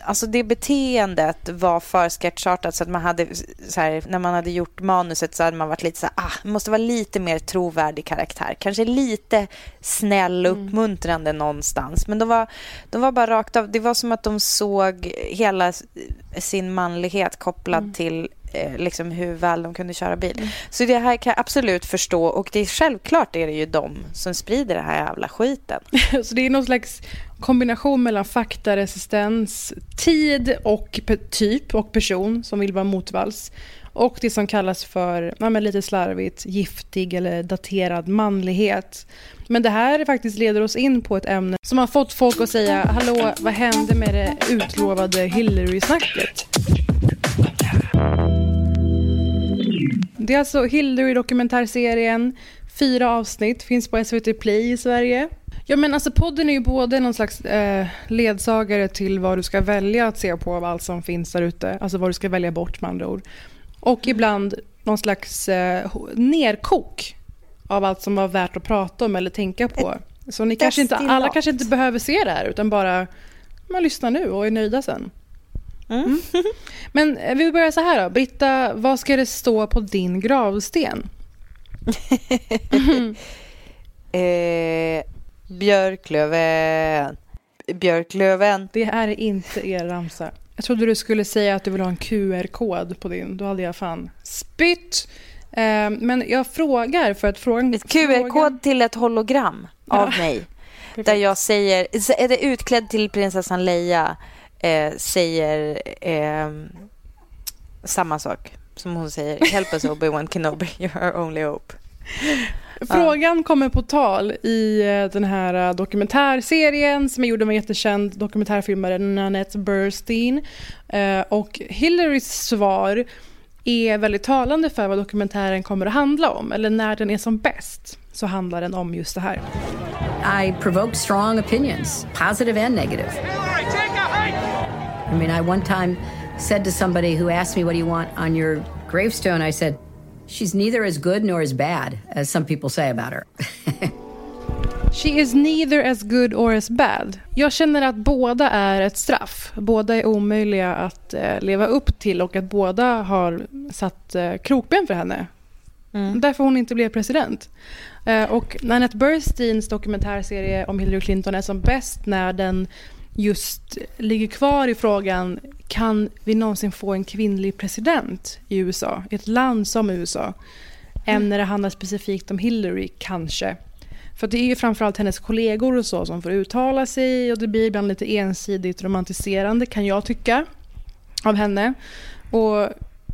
alltså det beteendet var för sketchartat så att man hade, så här, när man hade gjort manuset så hade man varit lite så här, ah, måste vara lite mer trovärdig karaktär. Kanske lite snäll och Mm. uppmuntrande någonstans. Men de var, de var bara rakt av, det var som att de såg hela sin manlighet kopplad Mm. till liksom hur väl de kunde köra bil. Så det här kan jag absolut förstå och det är självklart är det ju de som sprider den här jävla skiten. Så det är någon slags kombination mellan faktaresistens, tid och typ och person som vill vara motvalls och det som kallas för, ja, lite slarvigt, giftig eller daterad manlighet. Men det här faktiskt leder oss in på ett ämne som har fått folk att säga hallå, vad hände med det utlovade Hillary-snacket? Det är alltså Hillary-dokumentärserien. Fyra avsnitt, finns på SVT Play i Sverige. Ja men alltså podden är ju både någon slags eh, ledsagare till vad du ska välja att se på av allt som finns där ute. Alltså vad du ska välja bort med andra ord. Och ibland någon slags eh, nerkok av allt som var värt att prata om eller tänka på. Så ni kanske inte, alla kanske inte behöver se det här utan bara man lyssnar nu och är nöjda sen. Mm. Men eh, vi börjar så här då. Britta, vad ska det stå på din gravsten? Eh, Björklöven. Björklöven. Det är inte er ramsa. Jag trodde du skulle säga att du vill ha en QR-kod på din. Då hade jag fan spytt. Eh, men jag frågar för att frågan... QR-kod till ett hologram av mig. Där jag säger, är det utklädd till prinsessan Leia, eh, säger eh, samma sak som hon säger. Help us Obi-Wan Kenobi, you're our only hope. Frågan kommer på tal i eh, den här eh, dokumentärserien som är gjord av en jättekänd dokumentärfilmare, Nanette Burstein. Eh, och Hillarys svar är väldigt talande för vad dokumentären kommer att handla om. Eller när den är som bäst så handlar den om just det här. I provoke strong opinions, positive and negative. I mean, I one time said to somebody who asked me, What do you want on your gravestone? I said, She's neither as good nor as bad as some people say about her. She is neither as good or as bad. Jag känner att båda är ett straff. Båda är omöjliga att eh, leva upp till och att båda har satt eh, krokben för henne. Mm. Därför hon inte blev president. Eh, och Nanette Bursteins dokumentärserie om Hillary Clinton är som bäst när den just ligger kvar i frågan kan vi någonsin få en kvinnlig president i USA, i ett land som USA, än när det handlar specifikt om Hillary, kanske. För det är ju framförallt hennes kollegor och så som får uttala sig och det blir ibland lite ensidigt romantiserande kan jag tycka av henne. Och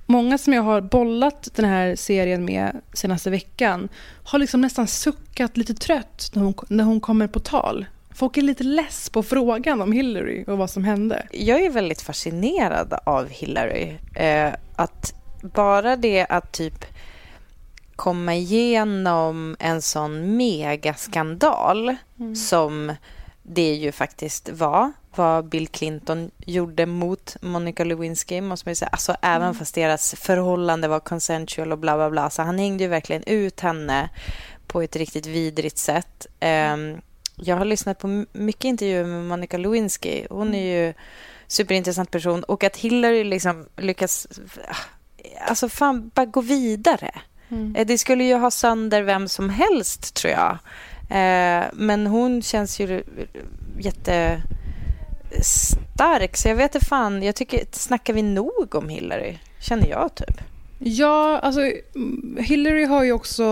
många som jag har bollat den här serien med senaste veckan har liksom nästan suckat lite trött när hon, när hon kommer på tal. Folk är lite less på frågan om Hillary och vad som hände. Jag är väldigt fascinerad av Hillary. Eh, att bara det att typ komma igenom en sån megaskandal mm. som det ju faktiskt var vad Bill Clinton gjorde mot Monica Lewinsky, måste man ju säga. Alltså mm. även fast deras förhållande var consensual och bla bla bla. Så han hängde ju verkligen ut henne på ett riktigt vidrigt sätt. Um, jag har lyssnat på mycket intervjuer med Monica Lewinsky. Hon är ju superintressant person. Och att Hillary liksom lyckas... Alltså fan, bara gå vidare. Mm. Eh, det skulle ju ha sönder vem som helst, tror jag. Eh, men hon känns ju jättestark. Så jag vet inte fan. Jag tycker, snackar vi nog om Hillary? Känner jag typ. Ja, alltså Hillary har ju också,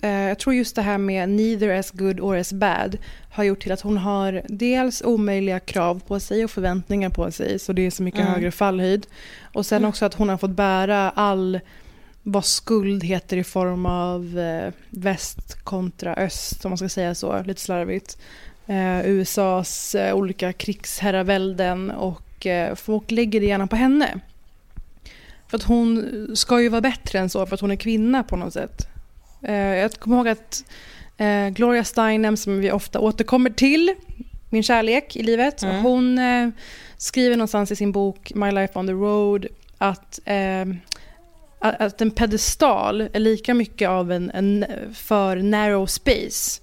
eh, jag tror just det här med neither as good or as bad har gjort till att hon har dels omöjliga krav på sig och förväntningar på sig, så det är så mycket mm. högre fallhöjd. Och sen mm. också att hon har fått bära all vad skuld heter i form av eh, väst kontra öst, om man ska säga så, lite slarvigt. Eh, USAs eh, olika krigsherravälden och eh, folk lägger det gärna på henne. För att hon ska ju vara bättre än så för att hon är kvinna på något sätt. Eh, jag kommer ihåg att eh, Gloria Steinem som vi ofta återkommer till, min kärlek i livet, mm. hon eh, skriver någonstans i sin bok My Life on the Road att att en pedestal är lika mycket av en, en för narrow space.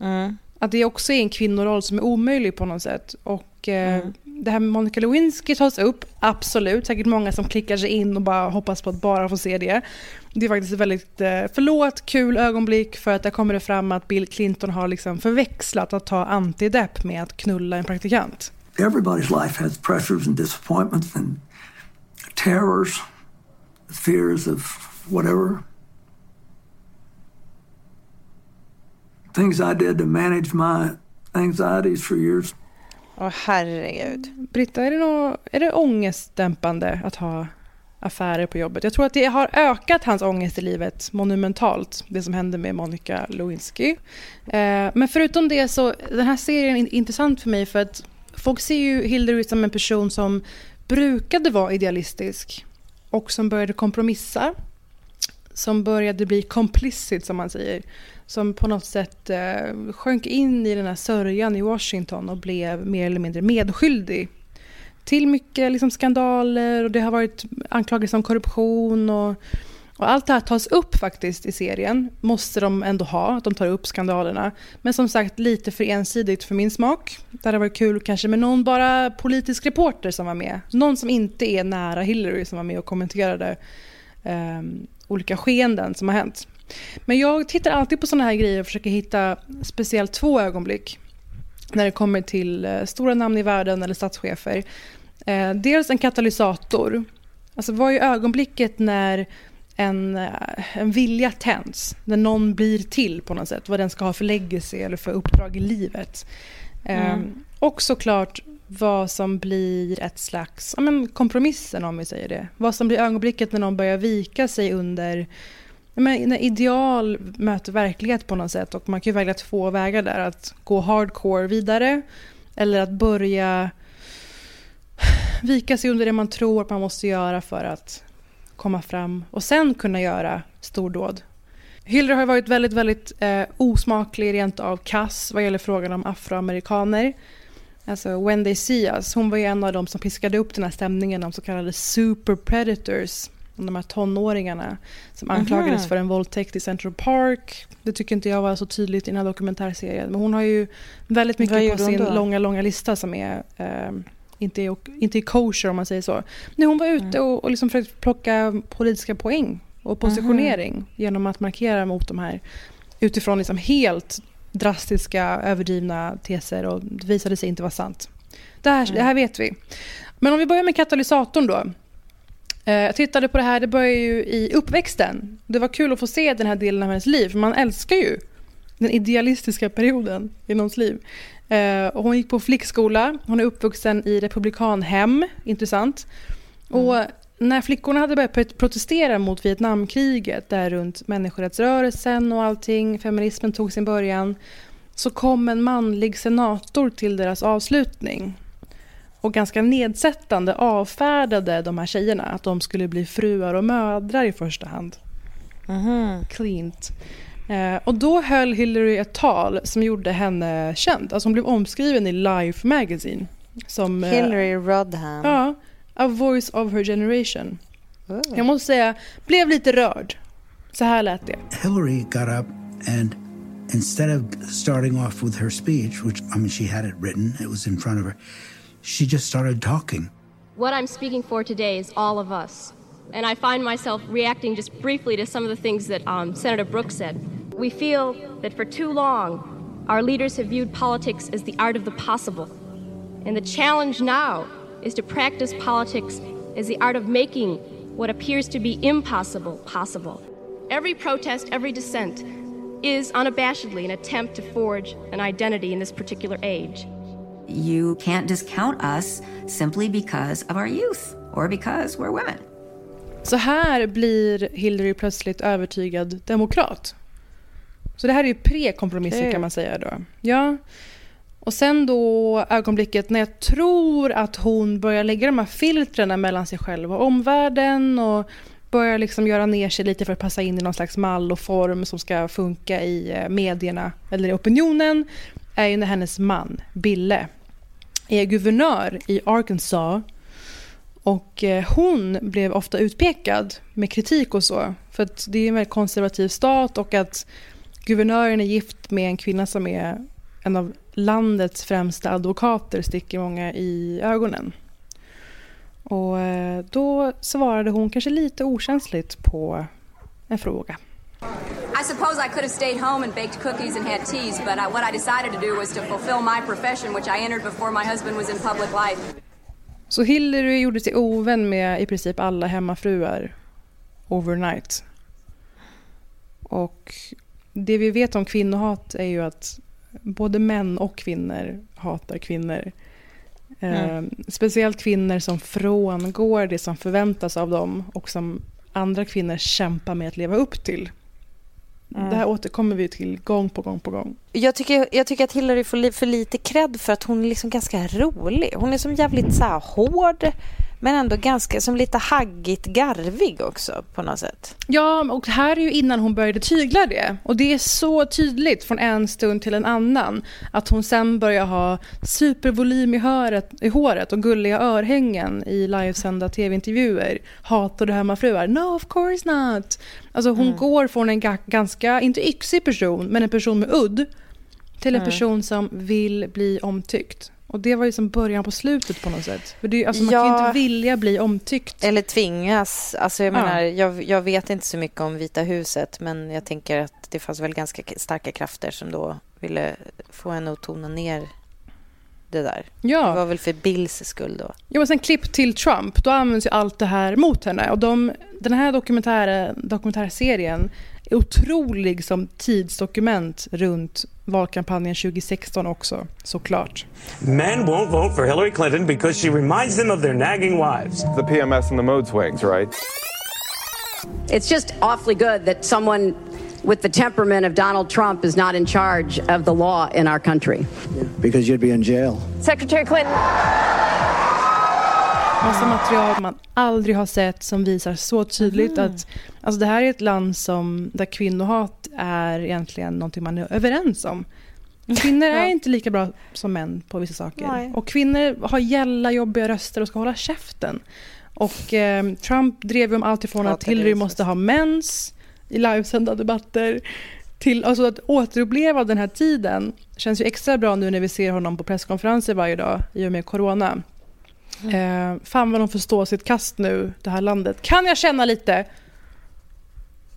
Mm. Att det också är en kvinnoroll som är omöjlig på något sätt. Och mm det här med Monica Lewinsky tas upp, absolut. Säkert många som klickar sig in och bara hoppas på att bara få se det. Det är faktiskt ett väldigt, eh, förlåt, kul ögonblick för att där kommer det fram att Bill Clinton har liksom förväxlat att ta antidepp med att knulla en praktikant. Everybody's life has pressures and disappointments and terrors, fears of whatever. Things I did to manage my anxieties for years. Åh herregud. Britta, är det, nå, är det ångestdämpande att ha affärer på jobbet? Jag tror att det har ökat hans ångest i livet monumentalt, det som hände med Monica Lewinsky. Eh, men förutom det så, den här serien är intressant för mig för att folk ser ju Hillary som en person som brukade vara idealistisk och som började kompromissa. Som började bli complicit som man säger som på något sätt eh, sjönk in i den här sörjan i Washington och blev mer eller mindre medskyldig till mycket liksom, skandaler och det har varit anklagelser om korruption och, och allt det här tas upp faktiskt i serien, måste de ändå ha, att de tar upp skandalerna. Men som sagt lite för ensidigt för min smak. Det hade varit kul kanske med någon bara politisk reporter som var med. Någon som inte är nära Hillary som var med och kommenterade eh, olika skeenden som har hänt. Men jag tittar alltid på sådana här grejer och försöker hitta speciellt två ögonblick när det kommer till eh, stora namn i världen eller statschefer Eh, dels en katalysator. Alltså vad är ögonblicket när en, eh, en vilja tänds? När någon blir till på något sätt. Vad den ska ha för legacy eller för uppdrag i livet. Mm. och såklart vad som blir ett slags ja, men kompromissen om vi säger det. Vad som blir ögonblicket när någon börjar vika sig under men när ideal möter verklighet på något sätt och man kan ju välja två vägar där. Att gå hardcore vidare eller att börja vika sig under det man tror att man måste göra för att komma fram och sen kunna göra stordåd. Hillary har varit väldigt, väldigt eh, osmaklig, rent av kass vad gäller frågan om afroamerikaner. Alltså When They See Us, hon var ju en av dem som piskade upp den här stämningen om så kallade super predators. Om de här tonåringarna som anklagades Mhm. för en våldtäkt i Central Park. Det tycker inte jag var så tydligt i den här dokumentärserien. Men hon har ju väldigt mycket på sin då? långa, långa lista som är eh, inte, är, inte är kosher om man säger så. Nej, hon var ute och, och liksom försökte plocka politiska poäng och positionering genom att markera mot de här utifrån liksom helt drastiska, överdrivna teser och det visade sig inte vara sant. Det här, det här vet vi. Men om vi börjar med katalysatorn då. Eh, Jag tittade på det här, det börjar ju i uppväxten. Det var kul att få se den här delen av hennes liv, för man älskar ju den idealistiska perioden i någons liv. Eh, och hon gick på flickskola, hon är uppvuxen i republikanhem, intressant. Och när flickorna hade börjat prot- protestera mot Vietnamkriget, där runt människorättsrörelsen och allting, feminismen tog sin början, så kom en manlig senator till deras avslutning och ganska nedsättande avfärdade de här tjejerna att de skulle bli fruar och mödrar i första hand. Cleant. Eh, och då höll Hillary ett tal som gjorde henne känd. Alltså hon blev omskriven i Life Magazine. Som, eh, Hillary Rodham. Ja, a voice of her generation. Jag måste säga, blev lite rörd. Så här lät det. Hillary got up and instead of starting off with her speech, which I mean, she had it written, it was in front of her, she just started talking. What I'm speaking for today is all of us. And I find myself reacting just briefly to some of the things that um, Senator Brooks said. We feel that for too long, our leaders have viewed politics as the art of the possible. And the challenge now is to practice politics as the art of making what appears to be impossible possible. Every protest, every dissent is unabashedly an attempt to forge an identity in this particular age. You can't discount us simply because of our youth or because we're women. Så här blir Hillary plötsligt övertygad demokrat. Så det här är ju pre-kompromissen Kul. kan man säga då. Ja. Och sen då ögonblicket när jag tror att hon börjar lägga de här filtren mellan sig själv och omvärlden och börjar liksom göra ner sig lite för att passa in i någon slags mall och form som ska funka i eh, medierna eller i opinionen är ju när hennes man, Bille, är guvernör i Arkansas och eh, hon blev ofta utpekad med kritik och så. För att det är en väldigt konservativ stat och att guvernören är gift med en kvinna som är en av landets främsta advokater sticker många i ögonen. Och eh, då svarade hon kanske lite okänsligt på en fråga. I suppose I could have stayed home and baked cookies and had teas, but I, what I decided to do was to fulfill my profession, which I entered before my husband was in public life. Så Hillary gjorde sig ovän med i princip alla hemmafruar overnight. Och det vi vet om kvinnohat är ju att både män och kvinnor hatar kvinnor. Mm. Eh, speciellt kvinnor som frångår det som förväntas av dem och som andra kvinnor kämpar med att leva upp till. Mm. Det här återkommer vi till gång på gång på gång. Jag tycker, jag tycker att Hillary får för lite cred för att hon är liksom ganska rolig. Hon är som jävligt så här hård men ändå ganska som lite haggigt garvig också på något sätt. Ja, och här är ju innan hon började tygla det. Och det är så tydligt från en stund till en annan att hon sen börjar ha supervolym i, höret, i håret och gulliga örhängen i livesända tv-intervjuer. Hatar du hemmafruar? No, of course not. Alltså hon Mm. går från en ga- ganska, inte yxig person, men en person med udd till en Mm. person som vill bli omtyckt. Och det var ju som början på slutet på något sätt. För det, alltså, man kan ju Ja. inte vilja bli omtyckt. Eller tvingas. Alltså jag Ja. menar, jag, jag vet inte så mycket om Vita huset men jag tänker att det fanns väl ganska starka krafter som då ville få henne att tona ner det där. Ja. Det var väl för Bills skull då. Jo, men sen klipp till Trump, då används ju allt det här mot henne. Och de, den här dokumentären, dokumentärserien är otrolig som tidsdokument runt valkampanjen 2016 också, såklart. Men won't vote for Hillary Clinton because she reminds them of their nagging wives. The PMS and the mood swings, right? It's just awfully good that someone with the temperament of Donald Trump is not in charge of the law in our country. Because you'd be in jail. Secretary Clinton. Massa material man aldrig har sett som visar så tydligt att alltså det här är ett land som, där kvinnohat är egentligen någonting man är överens om. Kvinnor är inte lika bra som män på vissa saker. Nej. Och kvinnor har gälla jobbiga röster och ska hålla käften. Och eh, Trump drev ju om allt ifrån att Hillary måste ha mens i livesända debatter till alltså att återuppleva den här tiden känns ju extra bra nu när vi ser honom på presskonferenser varje dag i och med corona. Eh, fan vad de får stå sitt kast nu, det här landet. Kan jag känna lite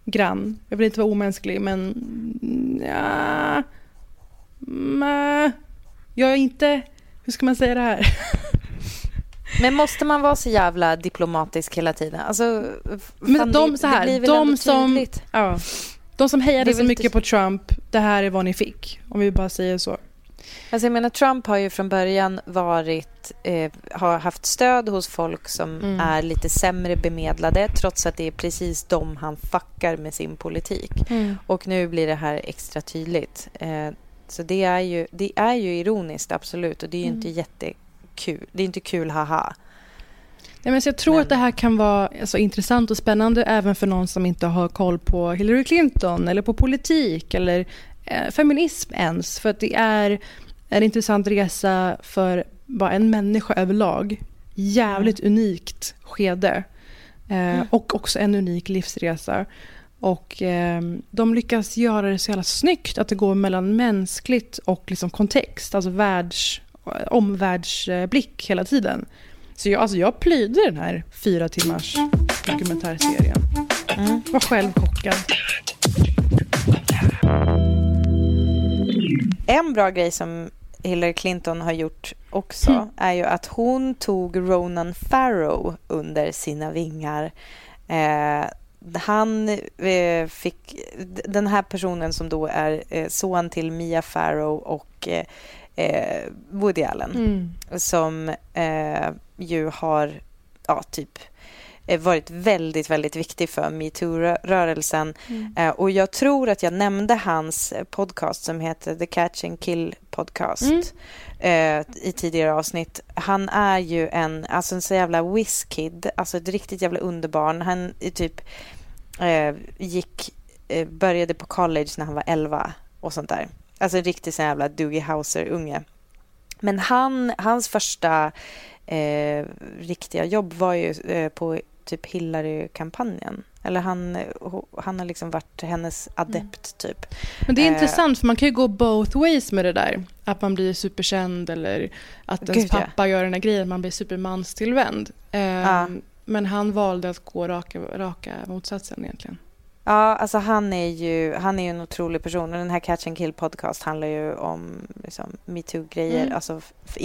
grann. Jag vill inte vara omänsklig, men ja, mm, jag är inte... Hur ska man säga det här? Men måste man vara så jävla diplomatisk hela tiden? Alltså, Men de, det, så här, det de, som, ja, de som hejade så mycket inte- på Trump, det här är vad ni fick. Om vi bara säger så. Alltså jag menar, Trump har ju från början varit, eh, har haft stöd hos folk som Mm. är lite sämre bemedlade trots att det är precis de han fuckar med sin politik. Mm. Och nu blir det här extra tydligt. Eh, så det är, ju, det är ju ironiskt, absolut. Och det är ju Mm. inte jättekul. Det är inte kul, haha. Ja, men jag tror att det här kan vara alltså, intressant och spännande även för någon som inte har koll på Hillary Clinton eller på politik eller eh, feminism ens. För att det är en intressant resa för bara en människa överlag. Jävligt unikt skede. Eh, Och också en unik livsresa. Och eh, de lyckas göra det så jävla snyggt att det går mellan mänskligt och liksom kontext, alltså världs, omvärldsblick hela tiden. Så jag, alltså jag plyde den här fyra timmars dokumentärserien. Mm. Var själv chockad. En bra grej som Hillary Clinton har gjort också Mm. är ju att hon tog Ronan Farrow under sina vingar. Eh, han eh, fick... Den här personen som då är eh, son till Mia Farrow och eh, eh, Woody Allen Mm. som eh, ju har ja, typ varit väldigt, väldigt viktig för metoo-rörelsen. Mm. Eh, och jag tror att jag nämnde hans eh, podcast som heter The Catch and Kill Podcast Mm. eh, i tidigare avsnitt. Han är ju en, alltså en så jävla whiz-kid, alltså ett riktigt jävla underbarn. Han är typ eh, gick, eh, började på college när han var 11 och sånt där. Alltså en riktig sån jävla Doogie Howser-unge. Men han, hans första eh, riktiga jobb var ju eh, på typ Hillary-kampanjen. Eller han, han har liksom varit hennes adept typ. Men det är Eh, intressant för man kan ju gå both ways med det där. Att man blir superkänd eller att ens Gud, ja. pappa gör den här grejen, att man blir supermanstillvänd. Eh, Ja. Men han valde att gå raka, raka motsatsen egentligen. Ja, alltså han är ju han är ju en otrolig person. Och den här Catch and Kill podcast handlar ju om liksom, metoo-grejer. Mm. Alltså,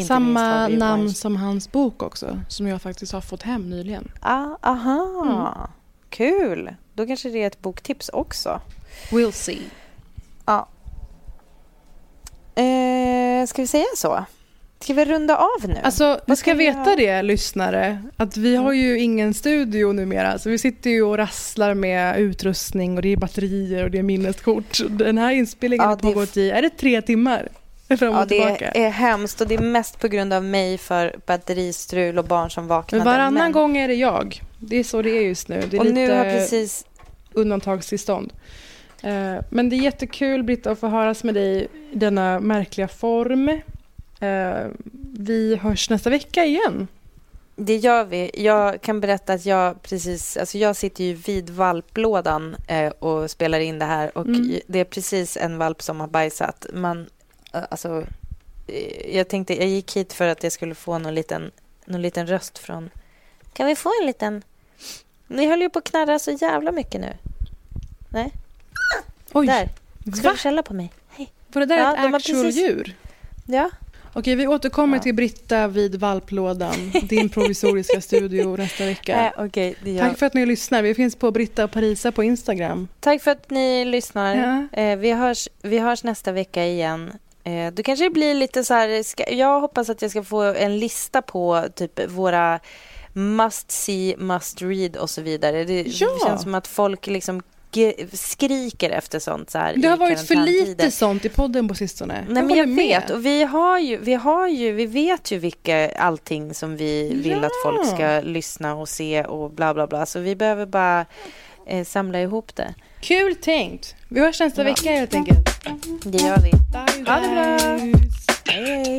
Samma namn Weinstein. som hans bok också, som jag faktiskt har fått hem nyligen. Ah, aha, Mm. kul. Då kanske det är ett boktips också. We'll see. Ja. Eh, ska vi säga så? Ska vi runda av nu? Alltså, Vad ska veta göra? det, lyssnare, att vi har ju ingen studio numera. Så vi sitter ju och rasslar med utrustning och det är batterier och det är minneskort. Den här inspelningen Ja, har det pågått i, är det tre timmar? Fram och Ja, det tillbaka. är hemskt och det är mest på grund av mig för batteristrul och barn som vaknade. Men varannan Men- gång är det jag. Det är så det är just nu. Det är Och lite nu har precis... undantagstillstånd. Eh, Men det är jättekul, Britta, att få höras med dig i denna märkliga form. Eh, Vi hörs nästa vecka igen. Det gör vi. Jag kan berätta att jag precis, alltså jag sitter ju vid valplådan eh, och spelar in det här och Mm. det är precis en valp som har bajsat. Man, eh, alltså, jag tänkte, jag gick hit för att jag skulle få någon liten, någon liten röst från, kan vi få en liten, ni höll ju på att knarra så jävla mycket nu. Nej? Oj. Där. Ska Va? du skälla på mig? Hej. Var det där Ja, ett de djur? Ja. Okej, vi återkommer till Britta vid valplådan, din provisoriska studio nästa vecka. Äh, gör- Tack för att ni lyssnar. Vi finns på Britta och Parisa på Instagram. Tack för att ni lyssnar. Ja. Eh, vi, hörs, vi hörs nästa vecka igen. Eh, då kanske det blir lite så här... Ska, jag hoppas att jag ska få en lista på typ våra must see, must read och så vidare. Det, Ja. det känns som att folk liksom skriker efter sånt så här Det har varit för lite sånt i podden på sistone. Nej, men håller jag vet. med. Och vi har ju, vi har ju, vi vet ju vilka allting som vi vill Ja. att folk ska lyssna och se och bla bla bla. Så vi behöver bara eh, samla ihop det. Kul tänkt. Vi hörs nästa vecka helt enkelt. Det gör vi. Ha det bra. Hej,